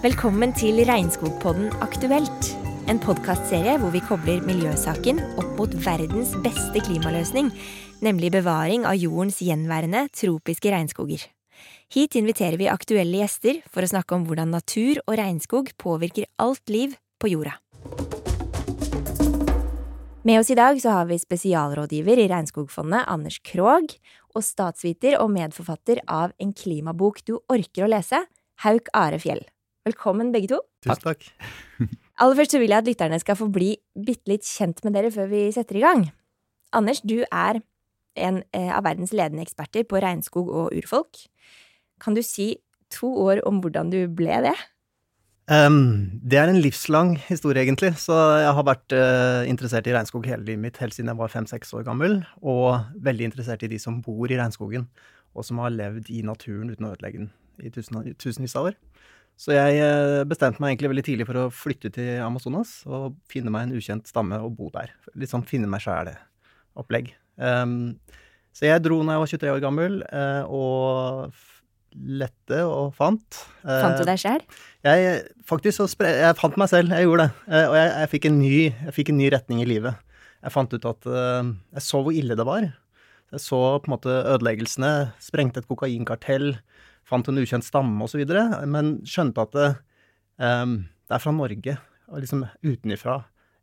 Velkommen til Regnskogpodden aktuelt. En podkastserie hvor vi kobler miljøsaken opp mot verdens beste klimaløsning, nemlig bevaring av jordens gjenværende tropiske regnskoger. Hit inviterer vi aktuelle gjester for å snakke om hvordan natur og regnskog påvirker alt liv på jorda. Med oss i dag så har vi spesialrådgiver i Regnskogfondet, Anders Krogh, og statsviter og medforfatter av En klimabok du orker å lese, Hauk Are Fjell. Velkommen, begge to. Tusen takk. Aller først så vil jeg at lytterne skal få bli bitte litt kjent med dere før vi setter i gang. Anders, du er en eh, av verdens ledende eksperter på regnskog og urfolk. Kan du si to år om hvordan du ble det? Um, det er en livslang historie, egentlig. Så jeg har vært uh, interessert i regnskog hele livet mitt, helt siden jeg var fem-seks år gammel. Og veldig interessert i de som bor i regnskogen, og som har levd i naturen uten å ødelegge den i tusen, tusenvis av år. Så jeg uh, bestemte meg egentlig veldig tidlig for å flytte til Amazonas og finne meg en ukjent stamme og bo der. Litt sånn finne meg sjæl-opplegg. Um, så jeg dro da jeg var 23 år gammel, uh, og lette og fant. Fant du deg sjæl? Jeg faktisk jeg fant meg selv, jeg gjorde det. Uh, og jeg, jeg, fikk ny, jeg, fikk en ny, retning i livet. Jeg fant ut at Jeg så hvor ille det var. Jeg så på en måte ødeleggelsene. Sprengte et kokainkartell fant en ukjent stamme osv., men skjønte at det, um, det, er fra Norge, og liksom utenifra,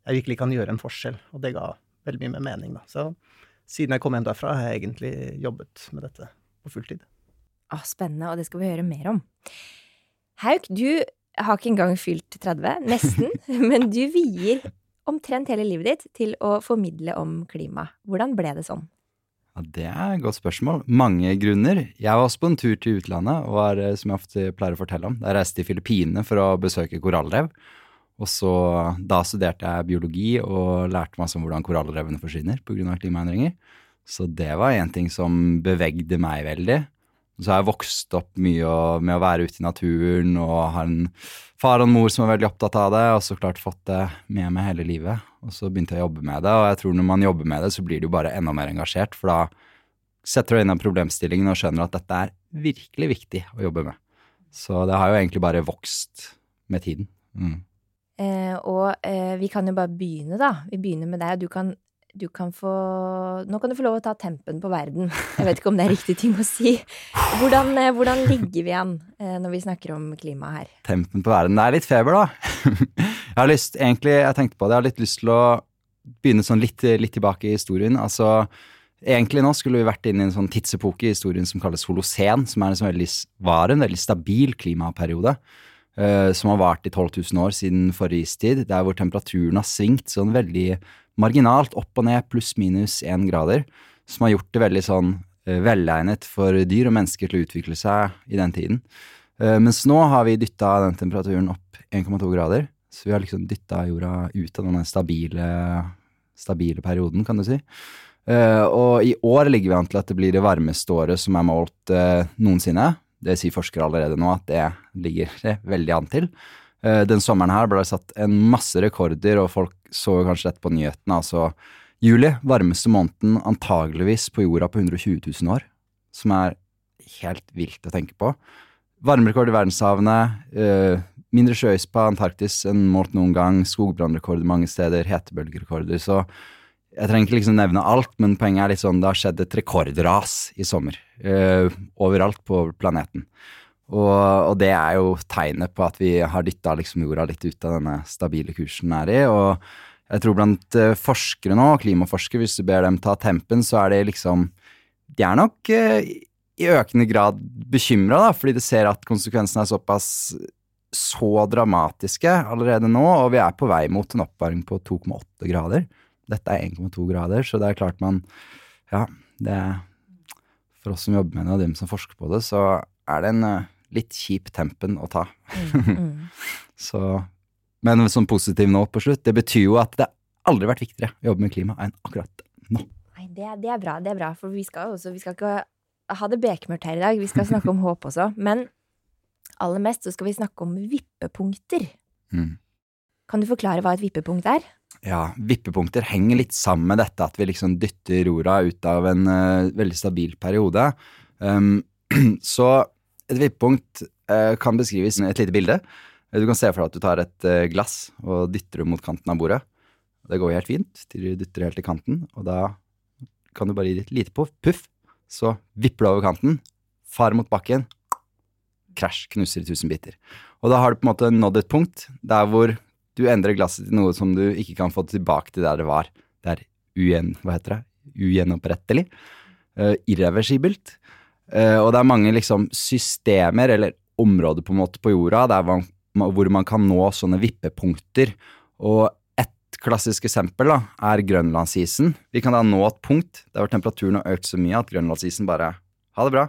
jeg virkelig kan gjøre en forskjell. Og det ga veldig mye mer mening, da. Så siden jeg kom hjem derfra, har jeg egentlig jobbet med dette på fulltid. Å, spennende, og det skal vi høre mer om. Hauk, du har ikke engang fylt 30, nesten, men du vier omtrent hele livet ditt til å formidle om klima. Hvordan ble det sånn? Ja, Det er et godt spørsmål. Mange grunner. Jeg var også på en tur til utlandet, og var, eh, som jeg ofte pleier å fortelle om. Jeg reiste til Filippinene for å besøke korallrev. Og så, Da studerte jeg biologi og lærte meg om hvordan korallrevene forsvinner pga. klimaendringer. Så det var en ting som bevegde meg veldig. Så har jeg vokst opp mye med å være ute i naturen og har en far og en mor som er veldig opptatt av det, og så klart fått det med meg hele livet. Og så begynte jeg å jobbe med det, og jeg tror når man jobber med det, så blir du bare enda mer engasjert, for da setter du inn den problemstillingen og skjønner at dette er virkelig viktig å jobbe med. Så det har jo egentlig bare vokst med tiden. Mm. Eh, og eh, vi kan jo bare begynne, da. Vi begynner med deg. Du kan du kan få Nå kan du få lov å ta tempen på verden. Jeg vet ikke om det er riktig ting å si. Hvordan, eh, hvordan ligger vi an eh, når vi snakker om klima her? Tempen på verden. Det er litt feber, da. Jeg har lyst, egentlig, jeg tenkte på det, jeg har litt lyst til å begynne sånn litt, litt tilbake i historien. Altså, egentlig nå skulle vi vært inne i en sånn tidsepoke i historien som kalles holocen, som er en sånn veldig, var en veldig stabil klimaperiode. Uh, som har vart i 12 000 år siden forrige istid, der hvor temperaturen har svingt sånn veldig marginalt opp og ned pluss-minus én grader, som har gjort det veldig sånn uh, velegnet for dyr og mennesker til å utvikle seg i den tiden. Uh, mens nå har vi dytta den temperaturen opp 1,2 grader, så vi har liksom dytta jorda ut av denne stabile, stabile perioden, kan du si. Og i år ligger vi an til at det blir det varmeste året som er målt noensinne. Det sier forskere allerede nå at det ligger det veldig an til. Eh, den sommeren her ble det satt en masse rekorder, og folk så kanskje dette på nyhetene. Altså juli, varmeste måneden antageligvis på jorda på 120 000 år. Som er helt vilt å tenke på. Varmerekord i verdenshavene. Eh, mindre sjøis på Antarktis enn målt noen gang. Skogbrannrekorder mange steder. Hetebølgerekorder. Så jeg trenger ikke liksom nevne alt, men poenget er litt sånn det har skjedd et rekordras i sommer. Uh, overalt på planeten. Og, og, det er jo tegnet på at vi har dytta liksom jorda litt ut av denne stabile kursen den er i. Og jeg tror blant uh, forskere nå, klimaforskere, hvis du ber dem ta tempen, så er det liksom De er nok uh, i økende grad bekymra, fordi de ser at konsekvensene er såpass så dramatiske allerede nå, og vi er på vei mot en oppvarming på 2,8 grader. Dette er 1,2 grader, så det er klart man Ja, det er For oss som jobber med det, og dem som forsker på det, så er det en uh, litt kjip tempen å ta. Mm, mm. så Men som positiv nå på slutt, det betyr jo at det aldri vært viktigere å jobbe med klima enn akkurat nå. Nei, det, det, er bra, det er bra, for vi skal også Vi skal ikke ha det bekmørkt her i dag, vi skal snakke om håp også. Men aller mest så skal vi snakke om vippepunkter. Mm. Kan du forklare hva et vippepunkt er? Ja, vippepunkter henger litt sammen med dette at vi liksom dytter rora ut av en uh, veldig stabil periode. Um, så et vippepunkt uh, kan beskrives med et lite bilde. Du kan se for deg at du tar et uh, glass og dytter det mot kanten av bordet. Det går helt fint til du dytter helt til kanten, og da kan du bare gi et lite puff, så vipper du over kanten, far mot bakken, krasj, knuser i tusen biter. Og da har du på en måte nådd et punkt der hvor du endrer glasset til noe som du ikke kan få tilbake til der det var. Det er ugjen, hva heter det? Ugjenopprettelig. Uh, irreversibelt. Uh, og det er mange liksom systemer, eller områder på en måte på jorda, man, hvor man kan nå sånne vippepunkter. Og et klassisk eksempel da, er grønlandsisen. Vi kan da nå et punkt der temperaturen har økt så mye at grønlandsisen bare Ha det bra.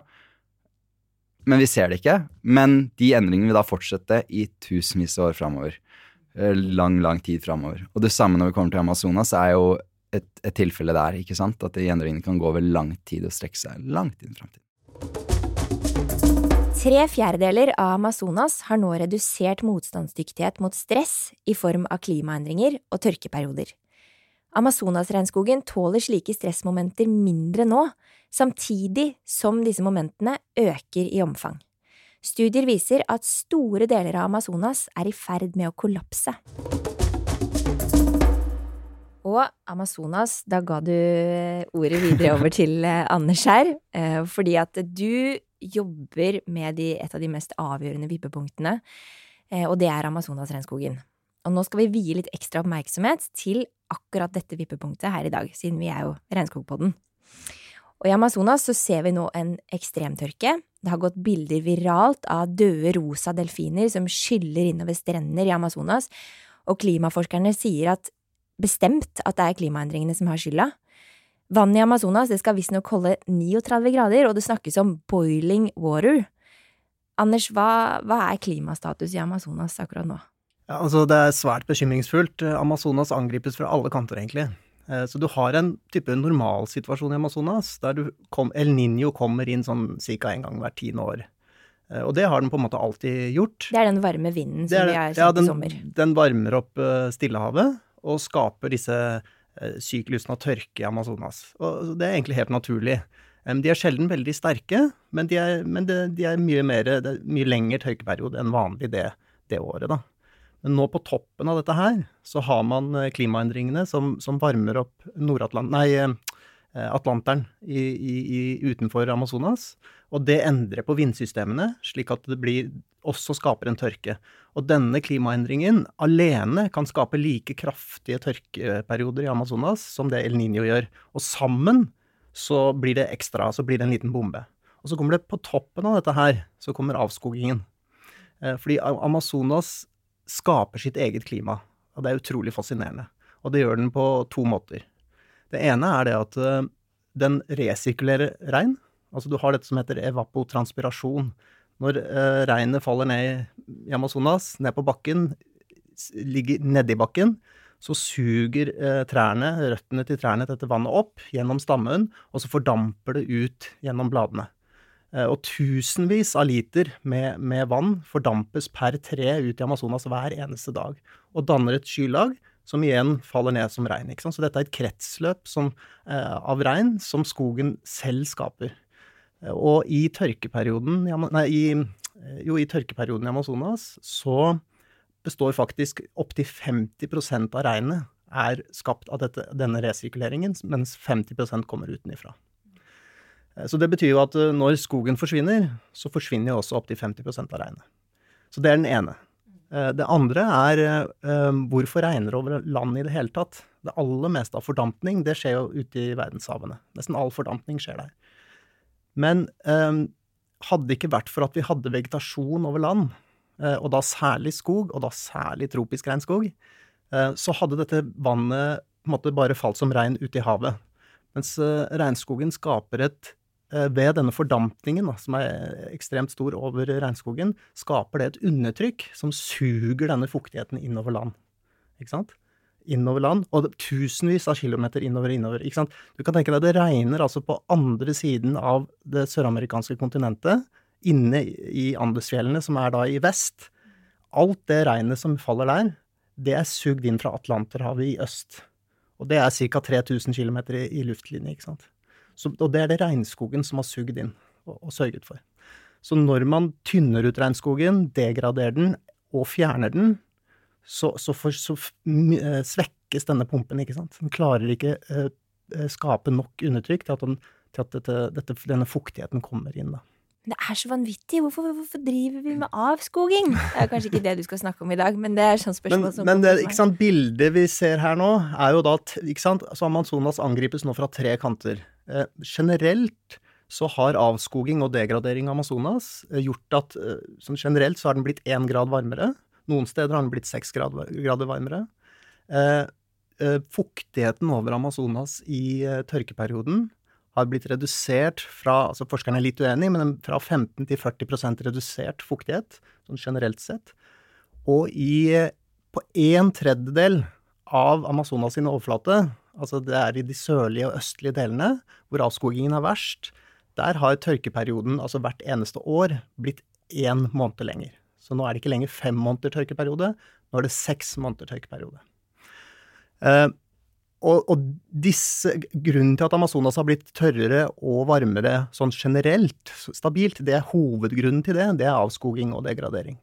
Men vi ser det ikke. Men de endringene vil da fortsette i tusenvis av år framover. Eh, lang, lang tid framover. Og det samme når vi kommer til Amazonas, er jo et, et, tilfelle der, ikke sant? At endringene kan gå over lang tid og strekke seg langt inn i framtiden. Tre fjerdedeler av Amazonas har nå redusert motstandsdyktighet mot stress i form av klimaendringer og tørkeperioder. Amazonasregnskogen tåler slike stressmomenter mindre nå, samtidig som disse momentene øker i omfang. Studier viser at store deler av Amazonas er i ferd med å kollapse. Og Amazonas, da ga du ordet videre over til eh, Anders her, eh, fordi at du jobber med de, et av de mest avgjørende vippepunktene, eh, og det er Amazonas-regnskogen. Og nå skal vi vie litt ekstra oppmerksomhet til akkurat dette vippepunktet her i dag, siden vi er jo Regnskogpodden. Og i Amazonas så ser vi nå en ekstremtørke. Det har gått bilder viralt av døde rosa delfiner som skyller innover strender i Amazonas, og klimaforskerne sier at bestemt at det er klimaendringene som har skylda. Vannet i Amazonas det skal visstnok holde 39 grader, og det snakkes om boiling water. Anders, hva, hva er klimastatus i Amazonas akkurat nå? Ja, altså Det er svært bekymringsfullt. Amazonas angripes fra alle kanter, egentlig. Eh, så du har en type normalsituasjon i Amazonas, der kom, El Niño kommer inn sånn ca. en gang hvert tiende år. Eh, og det har den på en måte alltid gjort. Det er den varme vinden som er, vi har sett ja, den, i sommer? Den varmer opp eh, Stillehavet og skaper disse syklusene av tørke i Amazonas. Og det er egentlig helt naturlig. De er sjelden veldig sterke, men de er, men de, de er mye, mer, er mye lengre tørkeperiode enn vanlig det, det året, da. Men nå på toppen av dette her, så har man eh, klimaendringene som, som varmer opp Nei, eh, Atlanteren i, i, i, utenfor Amazonas. Og det endrer på vindsystemene, slik at det blir, også skaper en tørke. Og denne klimaendringen alene kan skape like kraftige tørkeperioder i Amazonas som det El Niño gjør. Og sammen så blir det ekstra, så blir det en liten bombe. Og så kommer det på toppen av dette her, så kommer avskogingen. Eh, fordi Amazonas skaper sitt eget klima. Og det er utrolig fascinerende. Og det gjør den på to måter. Det ene er det at uh, den resirkulerer regn. Altså du har dette som heter evapotranspirasjon. Når uh, regnet faller ned i Amazonas, ned på bakken, ligger nedi bakken, så suger uh, trærne, røttene til trærne dette vannet opp gjennom stammen, og så fordamper det ut gjennom bladene. Eh, og tusenvis av liter med, med, vann fordampes per tre ut i Amazonas hver eneste dag. Og danner et skylag som igjen faller ned som regn. Så dette er et kretsløp som, eh, av regn som skogen selv skaper. Eh, og i tørkeperioden, nei, i, jo, i tørkeperioden i Amazonas så består faktisk opptil 50% av regnet er skapt av dette, denne resirkuleringen, mens 50% kommer utenifra. Eh, så det betyr jo at eh, når skogen forsvinner, så forsvinner jo også opptil 50% av regnet. Så det er den ene. Eh, det andre er hvorfor regner det over land i det hele tatt? Det aller meste av fordampning det skjer jo ute i verdenshavene. Nesten all fordampning skjer der. Men hadde det ikke vært for at vi hadde vegetasjon over land, og da særlig skog, og da særlig tropisk regnskog, så hadde dette vannet på en måte bare falt som regn ute i havet. Mens regnskogen skaper et ved denne fordampningen, som er ekstremt stor over regnskogen, skaper det et undertrykk som suger denne fuktigheten innover land. Ikke sant? Innover land, og tusenvis av kilometer innover innover. Ikke sant? Du kan tenke deg det regner altså på andre siden av det søramerikanske kontinentet, inne i Andesfjellene, som er da i vest. Alt det regnet som faller der, det er sugd inn fra Atlanterhavet i øst. Og det er ca. 3000 km i, i luftlinje, ikke sant. Så, og det er det regnskogen som har sugd inn og, og, sørget for. Så når man tynner ut regnskogen, degraderer den og fjerner den, så, så, for, så uh, svekkes denne pumpen, ikke sant. Den klarer ikke uh, skape nok undertrykk til at, den, til at dette, dette, denne fuktigheten kommer inn. da. Det er så vanvittig. Hvorfor, hvorfor, driver vi med avskoging? Det er kanskje ikke det du skal snakke om i dag, men det er sånn spørsmål men, som Men det ikke sant, bildet vi ser her nå, er jo da ikke sant, så Amazonas angripes nå fra tre kanter. Eh, generelt så har avskoging og degradering av Amazonas eh, gjort at sånn generelt så har den blitt én grad varmere. Noen steder har den blitt seks grad, grader varmere. Fuktigheten over Amazonas i tørkeperioden har blitt redusert fra altså Forskerne er litt uenige, men fra 15 til 40% redusert fuktighet, sånn generelt sett. Og i, på en tredjedel av Amazonas sin overflate, altså det er i de sørlige og østlige delene hvor avskogingen er verst, der har tørkeperioden, altså hvert eneste år, blitt én måned lenger. Så nå er det ikke lenger fem måneder tørkeperiode, nå er det seks måneder tørkeperiode. Eh, og, og disse, grunnen til at Amazonas har blitt tørrere og varmere sånn generelt, stabilt, det er hovedgrunnen til det, det er avskoging og degradering.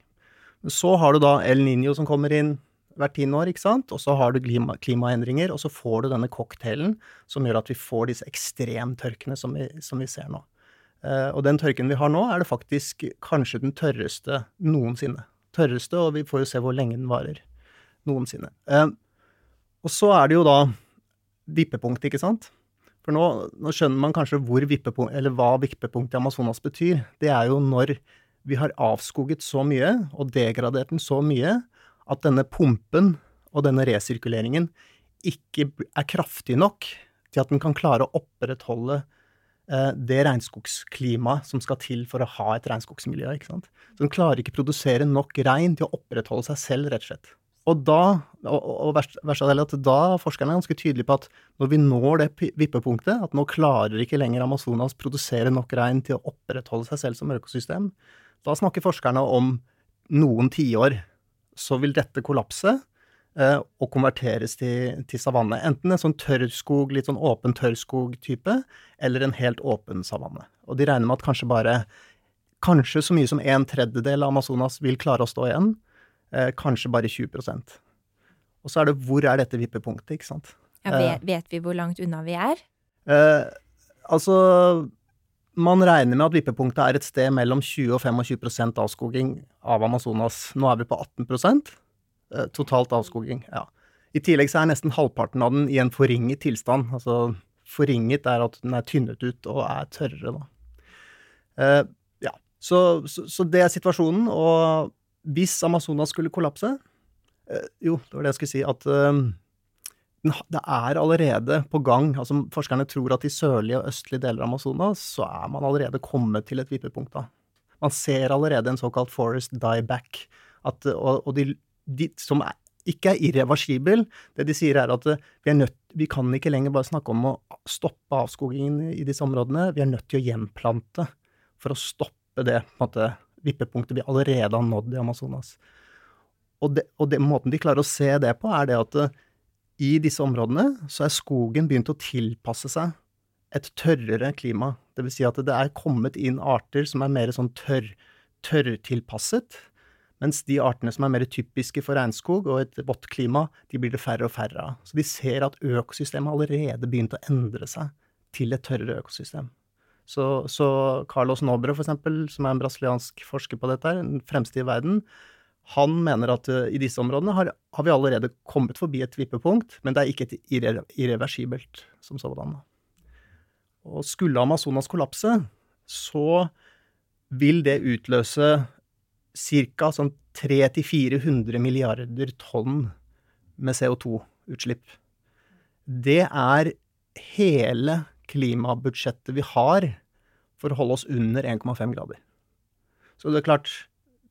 Så har du da El Niño som kommer inn hvert tiende år, ikke sant? og så har du klima, klimaendringer, og så får du denne cocktailen som gjør at vi får disse ekstremtørkene som vi, som vi ser nå. Uh, og den tørken vi har nå, er det faktisk kanskje den tørreste noensinne. Tørreste, og vi får jo se hvor lenge den varer. Noensinne. Uh, og så er det jo da vippepunkt, ikke sant? For nå, nå skjønner man kanskje hvor vippepunkt, eller hva vippepunktet i Amazonas betyr. Det er jo når vi har avskoget så mye og degradert den så mye at denne pumpen og denne resirkuleringen ikke er kraftig nok til at den kan klare å opprettholde eh, det regnskogsklimaet som skal til for å ha et regnskogsmiljø. ikke sant? Så den klarer ikke produsere nok regn til å opprettholde seg selv, rett og slett. Og da, og, verst, verst at da er forskerne ganske tydelige på at når vi når det vippepunktet, at nå klarer ikke lenger Amazonas produsere nok regn til å opprettholde seg selv som økosystem, da snakker forskerne om noen tiår. Så vil dette kollapse eh, og konverteres til, til, savanne. Enten en sånn tørrskog, litt sånn åpen tørrskog-type, eller en helt åpen savanne. Og de regner med at kanskje bare Kanskje så mye som en tredjedel av Amazonas vil klare å stå igjen eh, kanskje bare 20% Og så er det hvor er dette vippepunktet, ikke sant. Ja, vet, eh, vet vi hvor langt unna vi er? Eh, altså man regner med at vippepunktet er et sted mellom 20 og 25% avskoging av Amazonas. Nå er vi på 18 eh, totalt avskoging. ja. I tillegg så er nesten halvparten av den i en forringet tilstand. Altså forringet er at den er tynnet ut og er tørrere, da. Eh, ja, så, så, så, det er situasjonen. Og hvis Amazonas skulle kollapse eh, Jo, det var det jeg skulle si. At det er allerede på gang. altså Forskerne tror at i sørlige og østlige deler av Amazonas så er man allerede kommet til et vippepunkt. da. Man ser allerede en såkalt forest dieback. At, og, og de, de, som er, ikke er irreversibel. Det de sier er at vi, er nødt, vi kan ikke lenger bare snakke om å stoppe avskogingen i disse områdene. Vi er nødt til å gjenplante for å stoppe det måte, vippepunktet vi allerede har nådd i Amazonas. Og, det, og det, måten de klarer å se det på, er det at uh, i disse områdene så er skogen begynt å tilpasse seg et tørrere klima. Det vil si at det er kommet inn arter som er mer sånn tørr, tørrtilpasset. Mens de artene som er mer typiske for regnskog og et vått klima, de blir det færre og færre av. Så de ser at økosystemet allerede begynt å endre seg til et tørrere økosystem. Så, så Carlos Nobre, for eksempel, som er en brasiliansk forsker på dette, den fremste i verden, han mener at uh, i disse områdene har, har, vi allerede kommet forbi et vippepunkt, men det er ikke et irre, irreversibelt som sådan. Og skulle Amazonas kollapse, så vil det utløse ca. sånn 300-400 milliarder tonn med CO2-utslipp. Det er hele klimabudsjettet vi har for å holde oss under 1,5 grader. Så det er klart,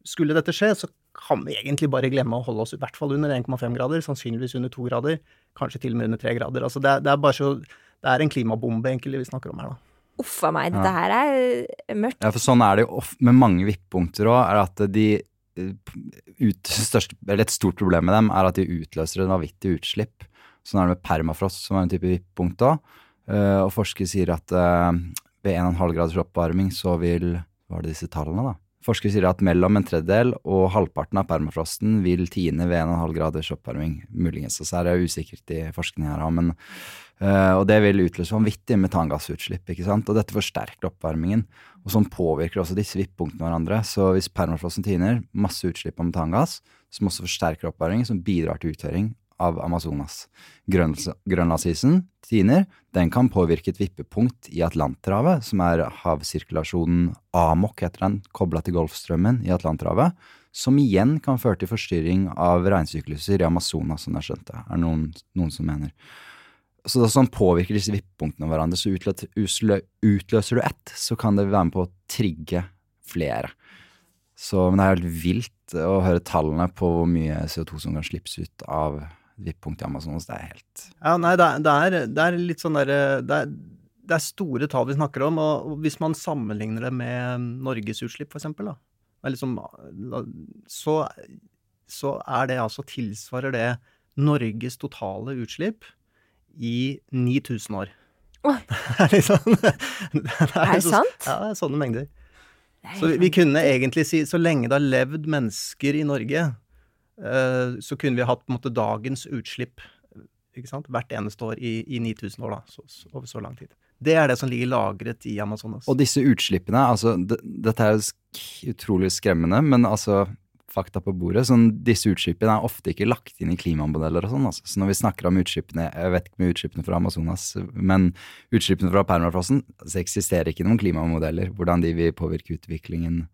skulle dette skje, så kan vi egentlig bare glemme å holde oss i hvert fall under 1,5 grader, sannsynligvis under 2 grader, kanskje til og med under 3 grader. Altså det, det, er bare så Det er en klimabombe egentlig vi snakker om her, da. Uff a meg, dette her er mørkt. Ja, for sånn er det jo med mange vippepunkter òg, er at de ut, største, et stort problem med dem er at de utløser et vanvittig utslipp. Sånn er det med permafrost, som er en type vippepunkt òg. Uh, og forskere sier at ved 1,5 graders oppvarming så vil Hva var det disse tallene, da? Forskere sier at mellom en tredjedel og halvparten av permafrosten vil tine ved 1,5 graders oppvarming, muligens. Så er det usikkert i forskningen her, men øh, Og det vil utløse vanvittige metangassutslipp, ikke sant. Og dette forsterker oppvarmingen. Og sånn påvirker også disse vippunktene hverandre. Så hvis permafrosten tiner, masse utslipp av metangass, som også forsterker oppvarmingen, som bidrar til uttørring av Amazonas. Grønlandsisen tiner, den kan påvirke et vippepunkt i Atlanterhavet, som er havsirkulasjonen Amok, heter den, kobla til Golfstrømmen i Atlanterhavet, som igjen kan føre til forstyrring av regnsykluser i Amazonas, som jeg skjønte, er noen, noen som mener. Så da sånn påvirker disse vippepunktene hverandre, så utløser, utløser du ett, så kan det være med på å trigge flere. Så, men det er helt vilt å høre tallene på hvor mye CO2 som kan slippes ut av vippunkt i Amazon det er helt Ja, nei, det, det, er, det er, litt sånn derre det, det, er store tall vi snakker om, og hvis man sammenligner det med Norges utslipp, for eksempel, da, liksom, så, så er det altså tilsvarer det Norges totale utslipp i 9000 år. Oh. det er liksom det er, er det sant? Ja, det er sånne mengder. Så vi, vi, kunne egentlig si så lenge det har levd mennesker i Norge, så kunne vi hatt på en måte dagens utslipp hvert eneste år i, i 9000 år, da, så, over så lang tid. Det er det som ligger lagret i Amazonas. Og disse utslippene, altså Dette er jo utrolig skremmende, men altså fakta på bordet. Sånn, disse utslippene er ofte ikke lagt inn i klimamodeller og sånn. Altså. Så når vi snakker om utslippene, jeg vet ikke om utslippene fra Amazonas, men utslippene fra permafrosten, så eksisterer ikke noen klimamodeller. Hvordan de vil påvirke utviklingen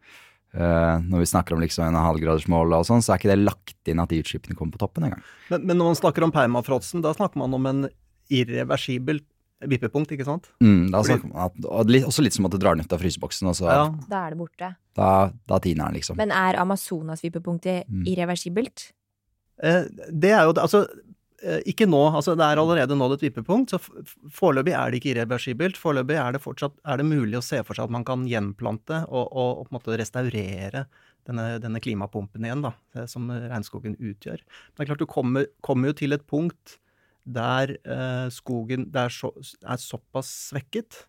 Uh, når vi snakker om liksom en halvgradersmål og sånn, så er ikke det lagt inn at de utslippene kommer på toppen engang. Men, men når man snakker om permafrotsen, da snakker man om en irreversibel vippepunkt, ikke sant? Mm, da snakker man at, og også litt som at du drar den ut av fryseboksen. Og så, ja. Da er det borte. Da, da tiner den, liksom. Men er Amazonas-vippepunktet mm. irreversibelt? Uh, det er jo det. Altså, Eh, ikke nå. altså Det er allerede nådd et vippepunkt. så Foreløpig er det ikke irreversibelt. Foreløpig er det fortsatt er det mulig å se for seg at man kan gjenplante og, og, og på en måte restaurere denne, denne, klimapumpen igjen, da, eh, som regnskogen utgjør. Men det er klart du kommer, kommer jo til et punkt der eh, skogen er, så, er, såpass svekket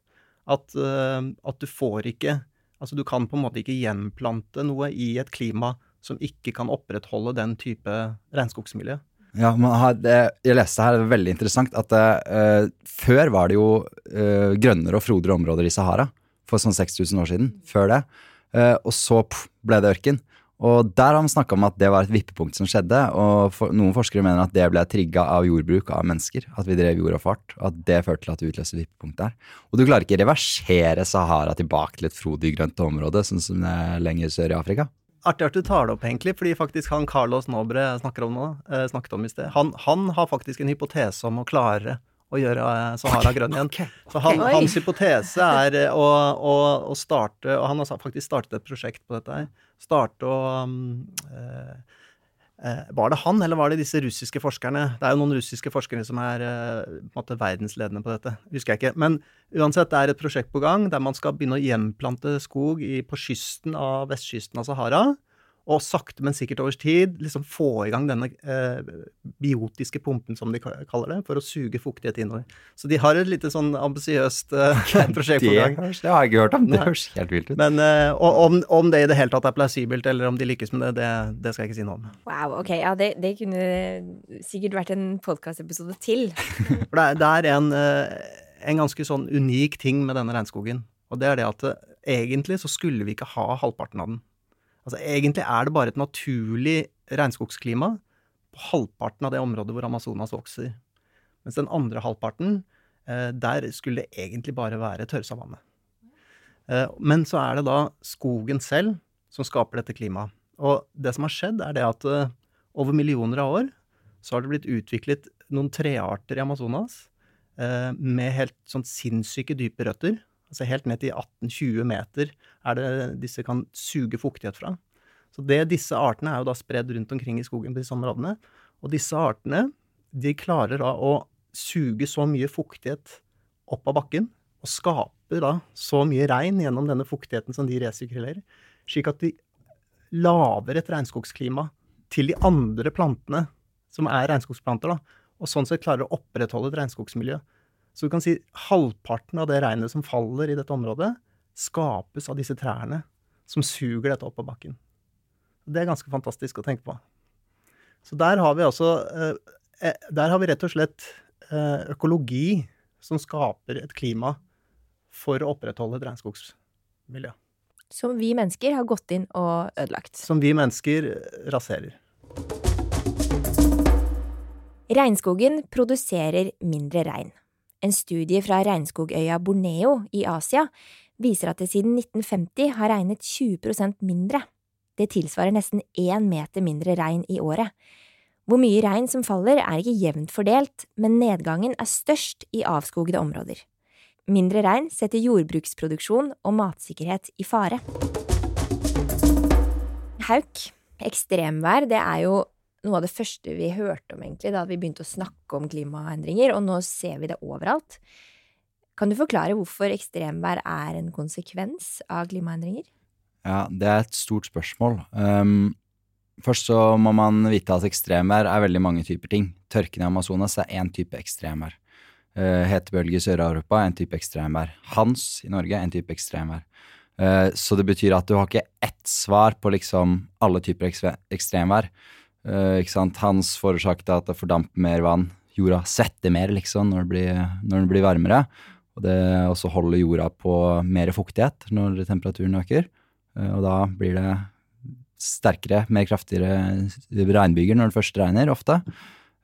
at, eh, at du får ikke Altså du kan på en måte ikke gjenplante noe i et klima som ikke kan opprettholde den type regnskogsmiljø. Ja, det, jeg leste her, det er veldig interessant, at uh, før var det jo uh, grønnere og frodere områder i Sahara. For sånn 6000 år siden. Før det. Uh, og så pff, ble det ørken. Og der har man snakka om at det var et vippepunkt som skjedde. Og for, noen forskere mener at det ble trigga av jordbruk av mennesker. At vi drev jord og fart. Og at det førte til at det utløste vippepunkt der. Og du klarer ikke reversere Sahara tilbake til et frodig grønt område, sånn som det er lenger sør i Afrika. Artig at du tar det opp, egentlig, fordi faktisk han Carlos Nobre snakker om nå, eh, snakket om i sted, han, han, har faktisk en hypotese om å klare å gjøre eh, Sahara okay, grønn igjen. Okay, Så han, hans hypotese er eh, å, å, å, starte Og han har faktisk startet et prosjekt på dette her. Starte å um, Eh, var det han, eller var det disse russiske forskerne? Det er jo noen russiske forskere som er eh, på en måte verdensledende på dette. Husker jeg ikke. Men uansett, det er et prosjekt på gang der man skal begynne å gjenplante skog i, på kysten av vestkysten av Sahara og sakte, men sikkert over tid liksom få i gang denne eh, biotiske pumpen, som de kaller det, for å suge fuktighet innover. Så de har et lite sånn ambisiøst eh, prosjekt på gang. Det har jeg ikke hørt om. Det høres helt vilt ut. Men eh, om, om, det i det hele tatt er plausibelt, eller om de lykkes med det, det, det skal jeg ikke si noe om. Wow, ok. Ja, det, det kunne sikkert vært en podkastepisode til. for det er, det er en, eh, en ganske sånn unik ting med denne regnskogen. Og det er det at eh, egentlig så skulle vi ikke ha halvparten av den. Altså Egentlig er det bare et naturlig regnskogsklima på halvparten av det området hvor Amazonas vokser. Mens den andre halvparten, eh, der skulle det egentlig bare være tørrsavanne. Eh, men så er det da skogen selv som skaper dette klimaet. Og det som har skjedd, er det at eh, over millioner av år så har det blitt utviklet noen trearter i Amazonas med helt sånn sinnssyke dype røtter Altså helt ned til 18-20 meter er det disse kan suge fuktighet fra. Så det, Disse artene er jo da spredd rundt omkring i skogen på disse områdene. Og disse artene de klarer da å suge så mye fuktighet opp av bakken, og skaper da så mye regn gjennom denne fuktigheten som de resirkulerer, slik at de lager et regnskogsklima til de andre plantene som er regnskogsplanter, da, og sånn sett klarer å opprettholde et regnskogsmiljø. Så du kan si halvparten av det regnet som faller i dette området, skapes av disse trærne som suger dette opp på bakken. Det er ganske fantastisk å tenke på. Så der har vi altså eh, eh, Der har vi rett og slett eh, økologi som skaper et klima for å opprettholde et regnskogsmiljø. Som vi mennesker har gått inn og ødelagt. Som vi mennesker raserer. Regnskogen produserer mindre regn. En studie fra regnskogøya Borneo i Asia viser at det siden 1950 har regnet 20% mindre. Det tilsvarer nesten én meter mindre regn i året. Hvor mye regn som faller er ikke jevnt fordelt, men nedgangen er størst i avskogede områder. Mindre regn setter jordbruksproduksjon og matsikkerhet i fare. Hauk, ekstremvær, det er jo noe av det første vi hørte om egentlig da vi begynte å snakke om klimaendringer, og nå ser vi det overalt. Kan du forklare hvorfor ekstremvær er en konsekvens av klimaendringer? Ja, det er et stort spørsmål. Um, først så må man vite at ekstremvær er veldig mange typer ting. Tørken i Amazonas er én type ekstremvær. Uh, hetebølge i Sør-Europa er en type ekstremvær. Hans i Norge er en type ekstremvær. Uh, så det betyr at du har ikke ett svar på liksom alle typer ekstremvær. Sant? Hans forårsaket at det fordamper mer vann. Jorda svetter mer, liksom, når det blir, når det blir varmere. Og det også holder jorda på mer fuktighet når temperaturen øker. Uh, og da blir det sterkere, mer kraftigere regnbyger når det først regner, ofte.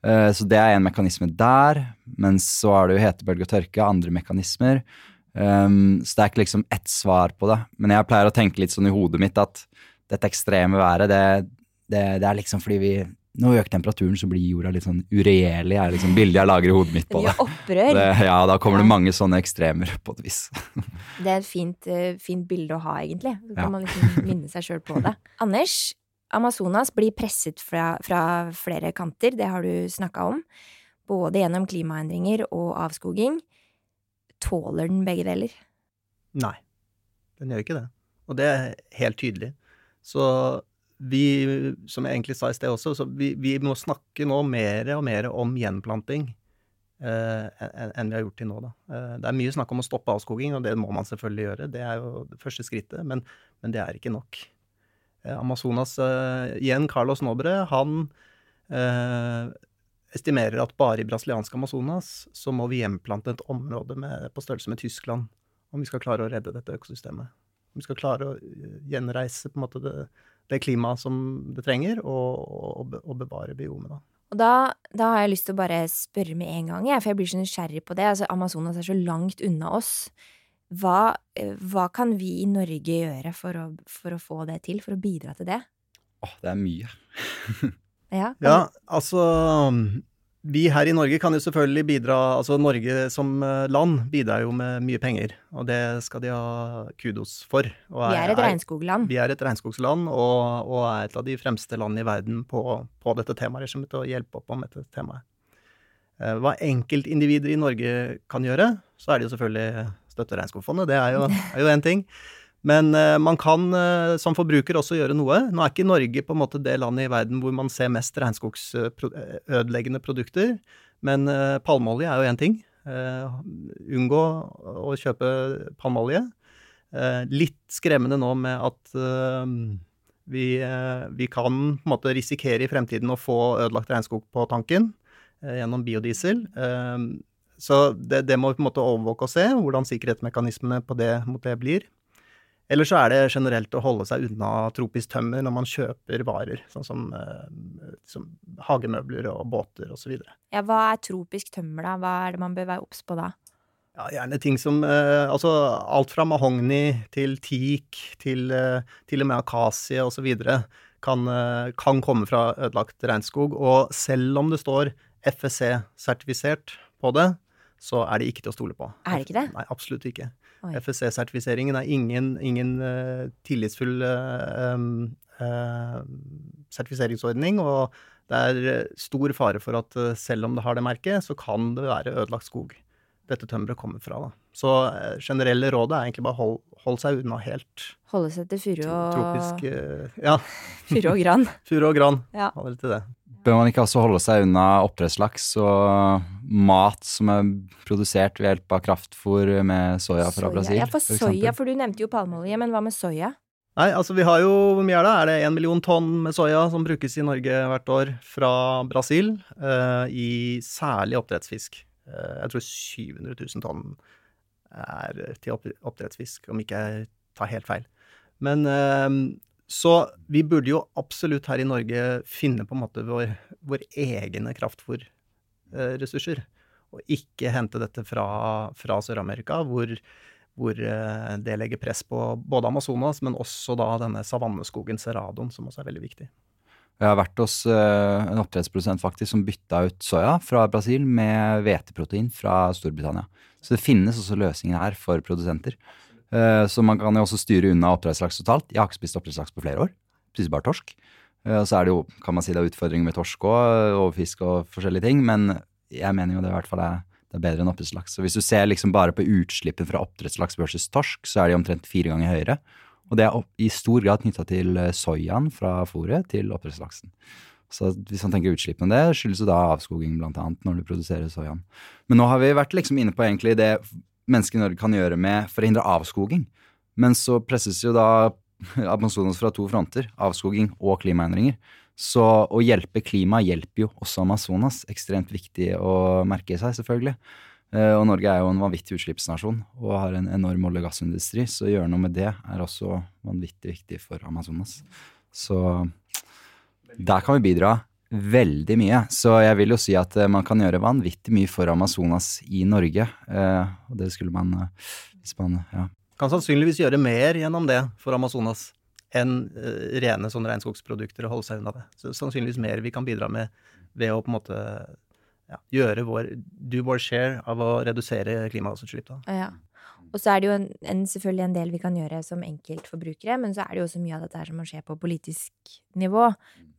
Uh, så det er en mekanisme der. Men så er det jo hetebølge og tørke, andre mekanismer. Um, så det er ikke liksom ett svar på det. Men jeg pleier å tenke litt sånn i hodet mitt at dette ekstreme været, det, det, det er liksom fordi vi Når vi øker temperaturen, så blir jorda litt sånn uregjerlig, er liksom bildet jeg lager i hodet mitt på det. opprør. det ja, da kommer det mange sånne ekstremer, på et vis. Det er et fint, uh, fint bilde å ha, egentlig. Så kan Ja. man liksom minne seg sjøl på det. Anders, Amazonas blir presset fra, fra flere kanter, det har du snakka om. Både gjennom klimaendringer og avskoging. Tåler den begge deler? Nei, den gjør ikke det. Og det er helt tydelig. Så vi, som jeg egentlig sa i sted også, så vi, vi må snakke nå mer og mer om gjenplanting eh, enn vi har gjort til nå. Da. Eh, det er mye snakk om å stoppe avskoging, og det må man selvfølgelig gjøre. Det er jo det første skrittet, men, men det er ikke nok. Eh, Amazonas, eh, igjen Carlos Nobre, han eh, estimerer at bare i brasilianske Amazonas så må vi gjenplante et område med, på størrelse med Tyskland om vi skal klare å redde dette økosystemet. Om vi skal klare å eh, gjenreise på en måte det, det klimaet som det trenger, og, og, og bevare biomet. Da. Og da, da har jeg lyst til å bare spørre med en gang, jeg, for jeg blir så nysgjerrig på det. Altså, Amazonas er så langt unna oss. Hva, eh, hva kan vi i Norge gjøre for å, for å få det til, for å bidra til det? Åh, det er mye. Ja, Ja, altså Vi her i Norge kan jo selvfølgelig bidra Altså Norge som eh, land bidrar jo med mye penger, og det skal de ha kudos for. Du, vi er et regnskogland. Vi er et regnskogsland og, og er et av de fremste landene i verden på, på dette temaet, liksom, til å hjelpe opp om dette temaet. Eh, Hva enkeltindivider i Norge kan gjøre, så er det jo selvfølgelig støtte Regnskogfondet, det er er jo én ting. Men eh, man kan eh, som forbruker også gjøre noe. Nå er ikke Norge på en måte det landet i verden hvor man ser mest regnskogsødeleggende produkter, men eh, palmeolje er jo én ting. Eh, unngå å kjøpe palmeolje. Eh, litt skremmende nå med at eh, vi, eh, vi kan på en måte risikere i fremtiden å få ødelagt regnskog på tanken eh, gjennom biodiesel. Eh, så det, det må vi på en måte overvåke og se, hvordan sikkerhetsmekanismene på det, mot det blir. Eller så er det generelt å holde seg unna tropisk tømmer når man kjøper varer, sånn som, eh, som hagemøbler og båter osv. Ja, hva er tropisk tømmer, da? Hva er det man bør være obs på da? Ja, gjerne ting som eh, Altså alt fra mahogni til teak til eh, til og med akasie osv. Kan, eh, kan komme fra ødelagt regnskog. Og selv om det står FSC-sertifisert på det, så er det ikke til å stole på. Er det ikke det? Nei, absolutt ikke. FSC-sertifiseringen er ingen, ingen uh, tillitsfull um, eh, sertifiseringsordning, og det er stor fare for at selv om det har det merket, så kan det være ødelagt skog dette tømmeret kommer fra. Da. Så generelle rådet er egentlig bare hold, hold seg unna helt. Holde seg til furu og Tropisk Ja, Furu og gran. furu og gran. Ja. Hold til det. Bør man ikke også holde seg unna oppdrettslaks og mat som er produsert ved hjelp av kraftfôr med soya fra soja. Brasil? Ja, for soya, for du nevnte jo palmeolje, men hva med soya? Nei, altså vi har jo Hvor mye er det? Er det én million tonn med soya som brukes i Norge hvert år fra Brasil? Uh, I særlig oppdrettsfisk. Uh, jeg tror 700 000 tonn er til oppdrettsfisk, om ikke jeg tar helt feil. Men eh, Så vi burde jo absolutt her i Norge finne på en måte vår, vår egne kraftfòrressurser. Og ikke hente dette fra, fra Sør-Amerika, hvor hvor eh, det legger press på både Amazonas, men også da denne savanneskogen Cerradon, som også er veldig viktig. Jeg har vært hos eh, en oppdrettsprodusent faktisk som bytta ut soya fra Brasil med hveteprotein fra Storbritannia. Så det finnes også løsninger her for produsenter. Eh, så man kan jo også styre unna oppdrettslaks totalt. Jeg har ikke spist oppdrettslaks på flere år. Spiser bare torsk. Eh, og så er det jo, kan man si det er utfordringer med torsk òg, overfisk og forskjellige ting, men jeg mener jo det i hvert fall er, det er bedre enn oppdrettslaks. Så hvis du ser liksom bare på utslippet fra oppdrettslaks versus torsk, så er de omtrent fire ganger høyere. Og det er i stor grad knytta til eh, soyaen fra fôret til oppdrettslaksen. Så hvis man tenker utslippene det, skyldes jo da avskoging blant annet når du produserer soyaen. Men nå har vi vært liksom inne på egentlig det mennesker i Norge kan gjøre med for å hindre avskoging. Men så presses jo da Amazonas fra to fronter, avskoging og klimaendringer. Så å hjelpe klima hjelper jo også Amazonas. Ekstremt viktig å merke seg, selvfølgelig. Eh, Og Norge er jo en vanvittig utslippsnasjon og har en enorm olje- og gassindustri, så å gjøre noe med det er også vanvittig viktig for Amazonas. Så der kan vi bidra veldig mye. Så jeg vil jo si at eh, man kan gjøre vanvittig mye for Amazonas i Norge. Eh, Og det skulle man eh, hvis man ja. Kan sannsynligvis gjøre mer gjennom det for Amazonas enn rene sånne regnskogsprodukter og holde seg unna det. Så sannsynligvis mer vi kan bidra med ved å på en måte ja, gjøre vår do our share av å redusere klimagassutslipp. Ja. Og så er det jo en, en, selvfølgelig en del vi kan gjøre som enkeltforbrukere, men så er det jo også mye av dette her som må skje på politisk nivå.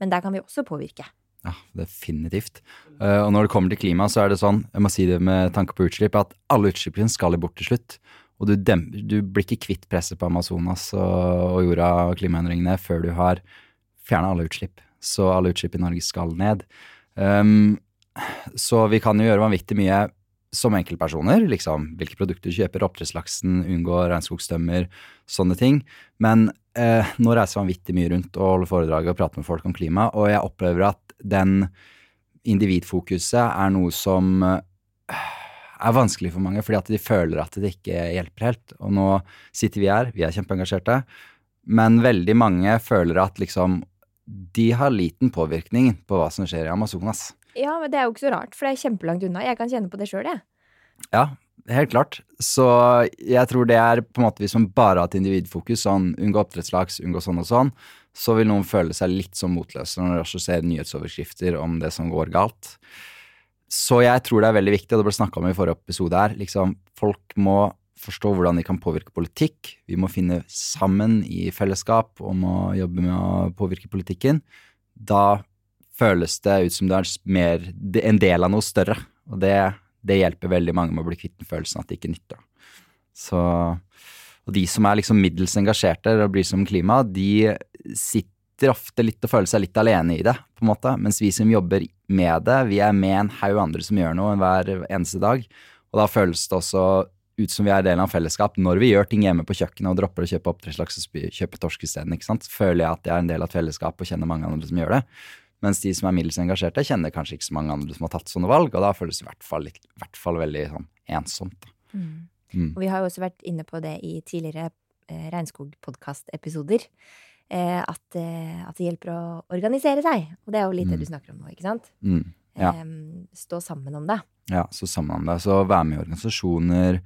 Men der kan vi også påvirke. Ja, definitivt. Uh, og når det kommer til klima, så er det sånn, jeg må si det med tanke på utslipp, at alle utslippene skal bort til slutt. Og du, dem, du blir ikke kvitt presset på Amazonas og, og jorda og klimaendringene før du har fjerna alle utslipp. Så alle utslipp i Norge skal ned. Um, så vi kan jo gjøre vanvittig mye som enkeltpersoner, liksom hvilke produkter du kjøper, oppdrettslaksen, unngå regnskogstømmer, sånne ting. Men eh, nå reiser jeg vanvittig mye rundt og holder foredrag og prater med folk om klima, og jeg opplever at den individfokuset er noe som eh, er vanskelig for mange, fordi at de føler at det ikke hjelper helt. Og nå sitter vi her, vi er kjempeengasjerte, men veldig mange føler at liksom de har liten påvirkning på hva som skjer i Amazonas. Ja, men det er jo ikke så rart, for det er kjempelangt unna. Jeg kan kjenne på det sjøl, jeg. Ja, helt klart. Så jeg tror det er på en måte hvis man bare har et individfokus, sånn unngå oppdrettslaks, unngå sånn og sånn, så vil noen føle seg litt som motløse når de også ser nyhetsoverskrifter om det som går galt. Så jeg tror det er veldig viktig, og det ble snakka om i forrige episode her, liksom folk må forstå hvordan de kan påvirke politikk. Vi må finne sammen i fellesskap om å jobbe med å påvirke politikken. Da føles det ut som det er mer en del av noe større, og det, det hjelper veldig mange med å bli kvitt den følelsen at det ikke nytter. Så, og de som er liksom middels engasjerte og bryr seg om klima, de sitter ofte litt og føler seg litt alene i det, på en måte, mens vi som jobber med det, vi er med en haug andre som gjør noe hver eneste dag, og da føles det også ut som vi er del av fellesskap. Når vi gjør ting hjemme på kjøkkenet og dropper å kjøpe oppdrettslaks og kjøpe torsk isteden, føler jeg at jeg er en del av et fellesskap og kjenner mange andre som gjør det. Mens de som er middels engasjerte, kjenner kanskje ikke så mange andre som har tatt sånne valg, og da føles det i hvert fall, litt, i hvert fall veldig sånn ensomt. Mm. Mm. Og vi har jo også vært inne på det i tidligere eh, regnskogpodkast-episoder. Eh, at, eh, at, det hjelper å organisere seg. Og det er jo litt Mm. det du snakker om nå, ikke sant? Mm. Ja. Stå sammen om det. Ja, stå sammen om det. Så være med i organisasjoner,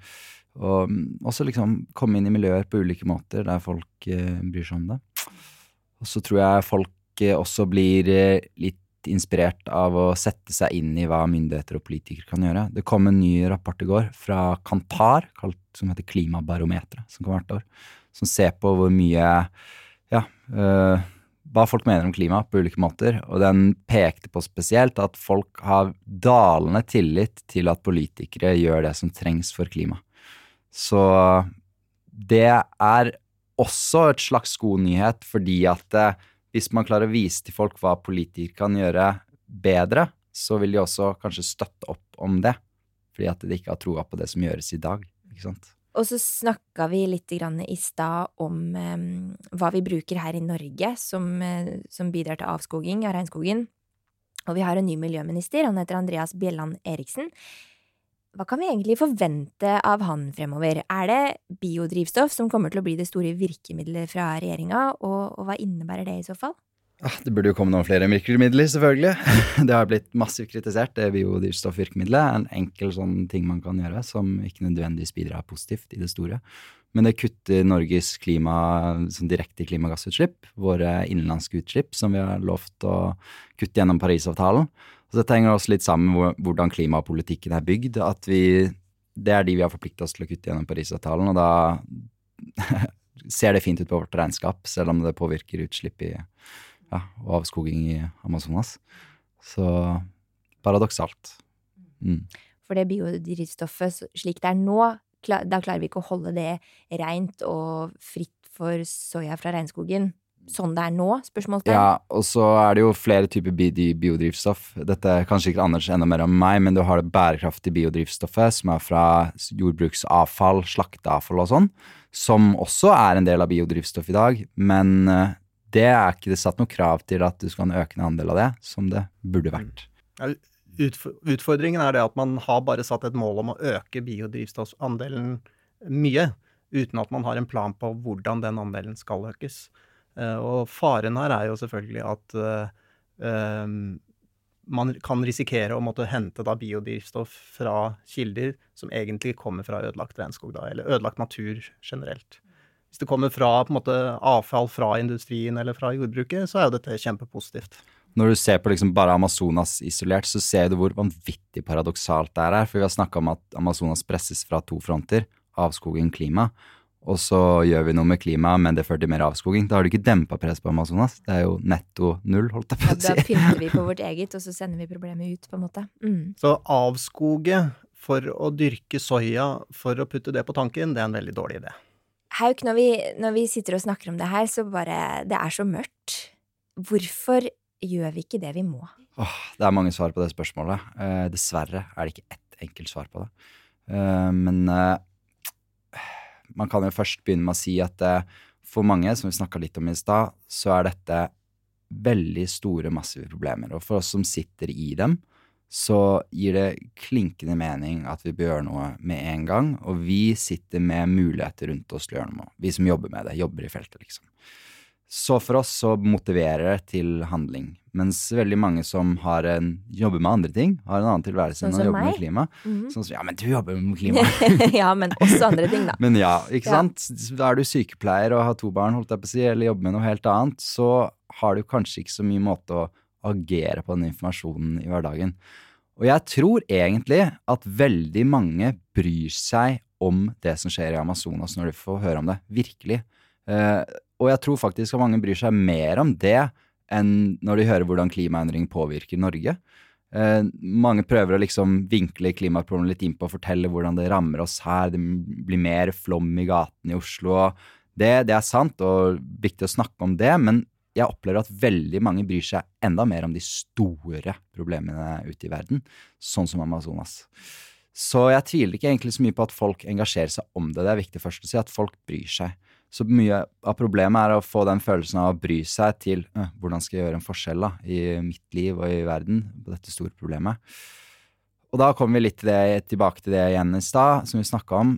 og mm, også liksom komme inn i miljøer på ulike måter der folk eh, bryr seg om det. Og så tror jeg folk eh, også blir eh, inspirert av å sette seg inn i hva myndigheter og politikere kan gjøre. Det kom en ny rapport i går fra Kantar, som heter Klimabarometeret, som kommer hvert år, som ser på hvor mye ja, øh, hva folk mener om klima på ulike måter, og den pekte på spesielt at folk har dalende tillit til at politikere gjør det som trengs for klima. Så det er også et slags god nyhet, fordi at eh, hvis man klarer å vise til folk hva politikere kan gjøre bedre, så vil de også kanskje støtte opp om det. Fordi at de ikke har troa på det som gjøres i dag. ikke sant? Og så snakka vi litt i stad om um, hva vi bruker her i Norge som, uh, som, bidrar til avskoging av regnskogen. Og vi har en ny miljøminister, han heter Andreas Bjelland Eriksen. Hva kan vi egentlig forvente av han fremover? Er det biodrivstoff som kommer til å bli det store virkemidlet fra regjeringa, og, og hva innebærer det i så fall? Ah, det burde jo komme noen flere virkemidler, selvfølgelig. Det har blitt massivt kritisert, det biodrivstoffvirkemidlet. En enkel sånn ting man kan gjøre, som ikke nødvendigvis bidrar positivt i det store. Men det kutter Norges klima, sånn direkte klimagassutslipp, våre innenlandske utslipp, som vi har lovt å kutte gjennom Parisavtalen. Så dette henger også litt sammen med hvordan klimapolitikken er bygd. At vi Det er de vi har forplikta oss til å kutte gjennom Parisavtalen, og da ser det fint ut på vårt regnskap, selv om det påvirker utslipp i, ja, og avskoging i Amazonas. Så paradoksalt. Mm. For det biodrivstoffet slik det er nå, da klarer vi ikke å holde det rent og fritt for soya fra regnskogen sånn det er nå? spørsmålstegn. Ja, og så er det jo flere typer biodrivstoff. Dette er kanskje ikke Anders enda mer om meg, men du har det bærekraftige biodrivstoffet, som er fra jordbruksavfall, slakteavfall og sånn, som også er en del av biodrivstoff i dag. Men eh, det er ikke det satt noe krav til at du skal ha en økende andel av det, som det burde vært. Mm. Utfordringen er det at man har bare satt et mål om å øke biodrivstoffandelen mye, uten at man har en plan på hvordan den andelen skal økes. Eh, og faren her er jo selvfølgelig at uh, man kan risikere å måtte hente da biodrivstoff fra kilder som egentlig kommer fra ødelagt regnskog, da, eller ødelagt natur generelt. Hvis det kommer fra måte, avfall fra industrien eller fra jordbruket, så er jo dette kjempepositivt. Når du ser på liksom bare Amazonas isolert, så ser du hvor vanvittig paradoksalt det er. For vi har snakka om at Amazonas presses fra to fronter, avskoging, klima og så gjør vi noe med klimaet, men det fører til mer avskoging. Da har du ikke dempa press på Amazonas. Det er jo netto null, holdt jeg på å si. Ja, da pynter vi på vårt eget, og så sender vi problemet ut, på en måte. Mm. Så avskoge for å dyrke soya for å putte det på tanken, det er en veldig dårlig idé. Hauk, når vi, når vi sitter og snakker om det her, så bare Det er så mørkt. Hvorfor gjør vi ikke det vi må? Åh, det er mange svar på det spørsmålet. Eh, dessverre er det ikke ett enkelt svar på det. Eh, men eh, man kan jo først begynne med å si at eh, for mange, som vi snakka litt om i stad, så er dette veldig store, massive problemer. Og for oss som sitter i dem, så gir det klinkende mening at vi bør gjøre noe med en gang. Og vi sitter med muligheter rundt oss til å gjøre noe. Vi som jobber med det, jobber i feltet, liksom. Så for oss så motiverer det til handling. Mens veldig mange som en, jobber med andre ting, har en annen tilværelse enn å jobbe meg? med klima. Mm -hmm. Sånn som ja, men du jobber med klima. ja, men også andre ting, da. men ja, ikke ja. sant. Da er du sykepleier og har to barn, holdt jeg på å si, eller jobber med noe helt annet, så har du kanskje ikke så mye måte å agere på den informasjonen i hverdagen. Og jeg tror egentlig at veldig mange bryr seg om det som skjer i Amazonas når de får høre om det. Virkelig. Uh, og jeg tror faktisk at mange bryr seg mer om det enn når de hører hvordan klimaendring påvirker Norge. Eh, mange prøver å liksom vinkle klimaproblemet litt innpå og fortelle hvordan det rammer oss her. Det blir mer flom i gatene i Oslo. Det, det, er sant og viktig å snakke om det, men jeg opplever at veldig mange bryr seg enda mer om de store problemene ute i verden, sånn som Amazonas. Så jeg tviler ikke egentlig så mye på at folk engasjerer seg om det. Det er viktig først å si at folk bryr seg. Så mye av problemet er å få den følelsen av å bry seg til øh, hvordan skal jeg gjøre en forskjell da, i mitt liv og i verden på dette store problemet. Og da kommer vi litt til det, tilbake til det igjen i stad, som vi snakka om,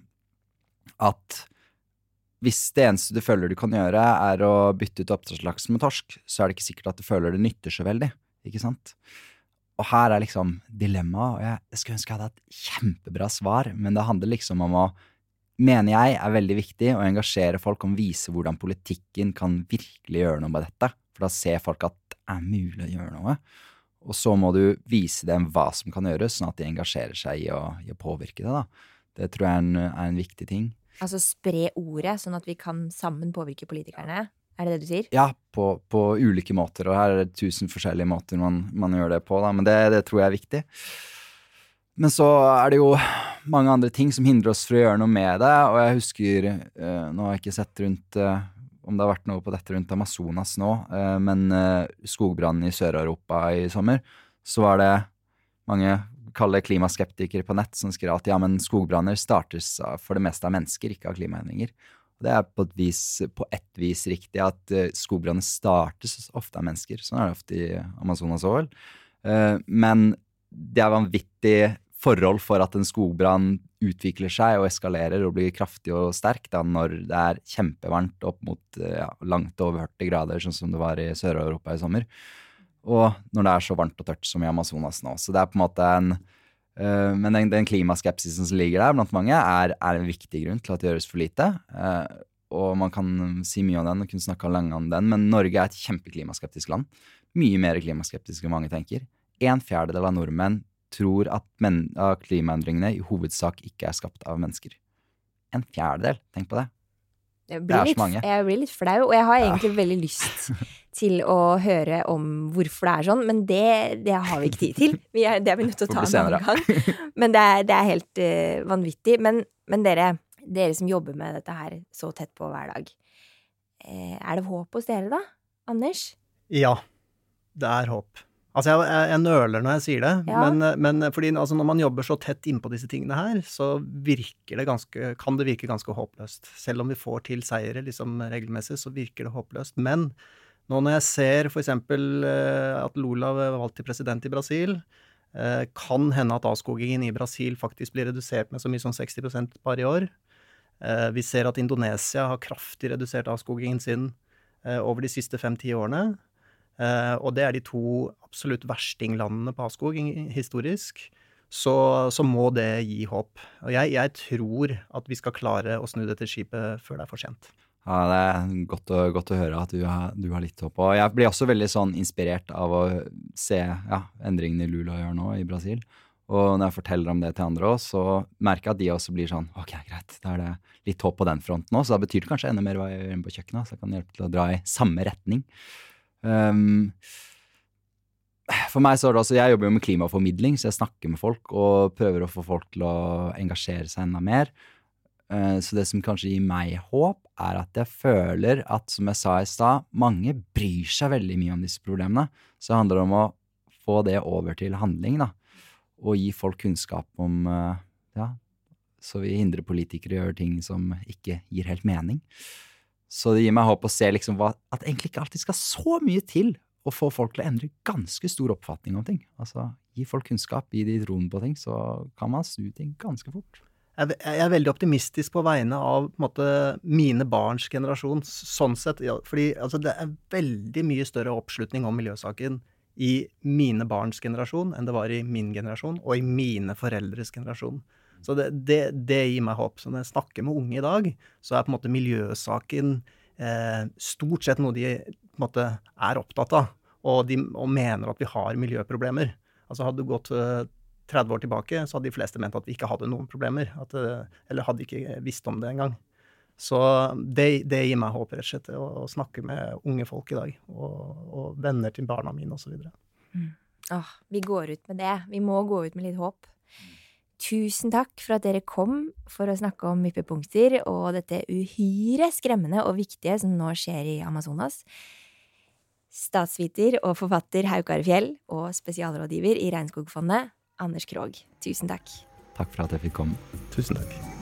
at hvis det eneste du føler du kan gjøre, er å bytte ut oppdrettslaks med torsk, så er det ikke sikkert at du føler det nytter så veldig, ikke sant? Og her er liksom dilemmaet, og jeg skulle ønske jeg hadde et kjempebra svar, men det handler liksom om å mener jeg er veldig viktig å engasjere folk om å vise hvordan politikken kan virkelig gjøre noe med dette. For da ser folk at det er mulig å gjøre noe. Og så må du vise dem hva som kan gjøres, sånn at de engasjerer seg i å, i å påvirke det. da. Det tror jeg er en, er en, viktig ting. Altså spre ordet, sånn at vi kan sammen påvirke politikerne? Er det det du sier? Ja, på, på ulike måter. Og her er det tusen forskjellige måter man, man gjør det på, da. Men det, det tror jeg er viktig. Men så er det jo mange andre ting som hindrer oss fra å gjøre noe med det. Og jeg husker eh, Nå har jeg ikke sett rundt eh, om det har vært noe på dette rundt Amazonas nå, eh, men skogbrannen i Sør-Europa i sommer, så var det mange kalle klimaskeptikere på nett som skrev at ja, men skogbranner startes for det meste av mennesker, ikke av klimaendringer. Og det er på et vis, på ett vis riktig at skogbranner startes ofte av mennesker. Sånn er det ofte i Amazonas òg. vel. men det er vanvittig forhold for at en skogbrann utvikler seg og eskalerer og blir kraftig og sterk da når det er kjempevarmt opp mot ja, langt over 40 grader, sånn som det var i Sør-Europa i sommer. Og når det er så varmt og tørt som i Amazonas nå. Så det er på en måte en uh, Men den, den, klimaskepsisen som ligger der blant mange, er, er, en viktig grunn til at det gjøres for lite. Uh, og man kan si mye om den og kunne snakke lenge om den, men Norge er et kjempeklimaskeptisk land. Mye mer klimaskeptisk enn mange tenker. En fjerdedel av nordmenn tror at, men, klimaendringene i hovedsak ikke er skapt av mennesker. En fjerdedel, tenk på det. Det er så mange. Jeg blir litt flau, og jeg har egentlig ja. veldig lyst til å høre om hvorfor det er sånn, men det, det har vi ikke tid til. Er, det er vi nødt til å ta en annen gang. Men det er, det er helt uh, vanvittig. Men, men, dere, dere som jobber med dette her så tett på hver dag, uh, er det håp hos dere, da? Anders? Ja, det er håp. Altså, jeg, jeg, jeg, nøler når jeg sier det, ja. men, men fordi, altså, når man jobber så tett innpå disse tingene her, så virker det ganske, kan det virke ganske håpløst. Selv om vi får til seire liksom, regelmessig, så virker det håpløst. Men nå når jeg ser f.eks. Eh, at Lula var valgt til president i Brasil, eh, kan hende at avskogingen i Brasil faktisk blir redusert med så mye som 60 bare i år. Eh, vi ser at Indonesia har kraftig redusert avskogingen sin over de siste fem-ti årene. Og det er de to absolutt verstinglandene på avskog historisk. Så, så, må det gi håp. Og jeg, jeg, tror at vi skal klare å snu dette skipet før det er for sent. Ja, Det er godt å, godt å høre at du har, du har, litt håp. Og jeg blir også veldig sånn inspirert av å se ja, endringene Lula gjør nå i Brasil. Og når jeg forteller om det til andre òg, så merker jeg at de også blir sånn Ok, greit, da er det litt håp på den fronten òg. Så da betyr det kanskje enda mer hva jeg gjør hjemme på kjøkkenet. Så jeg kan hjelpe til å dra i samme retning. Um, for meg så er det også, Jeg jobber jo med klimaformidling, så jeg snakker med folk og prøver å få folk til å engasjere seg enda mer. Uh, så det som kanskje gir meg håp, er at jeg føler at, som jeg sa i stad, mange bryr seg veldig mye om disse problemene. Så det handler om å få det over til handling, da. Og gi folk kunnskap om uh, Ja, så vi hindrer politikere i å gjøre ting som ikke gir helt mening. Så det gir meg håp å se liksom hva, at egentlig ikke alltid skal så mye til å få folk til å endre ganske stor oppfatning om ting. Altså gi folk kunnskap, gi de troen på ting, så kan man snu ting ganske fort. Jeg er veldig optimistisk på vegne av på måte, mine barns generasjon, sånn sett. Fordi altså, det er veldig mye større oppslutning om miljøsaken i mine barns generasjon enn det var i min generasjon og i mine foreldres generasjon. Så det, det, det, gir meg håp. Så når jeg snakker med unge i dag, så er på en måte miljøsaken eh, stort sett noe de på en måte er opptatt av, og, de, og mener at vi har miljøproblemer. Altså Hadde du gått 30 eh, år tilbake, så hadde de fleste ment at vi ikke hadde noen problemer. At, eh, eller hadde ikke visst om det engang. Så det, det, gir meg håp, rett og slett, å, å snakke med unge folk i dag. Og, og venner til barna mine, osv. Mm. Åh, vi går ut med det. Vi må gå ut med litt håp. Tusen takk for at dere kom for å snakke om vippepunkter og dette uhyre skremmende og viktige som nå skjer i Amazonas. Statsviter og forfatter Haukar Fjell og spesialrådgiver i Regnskogfondet, Anders Krogh. Tusen takk. Takk for at jeg fikk komme. Tusen takk.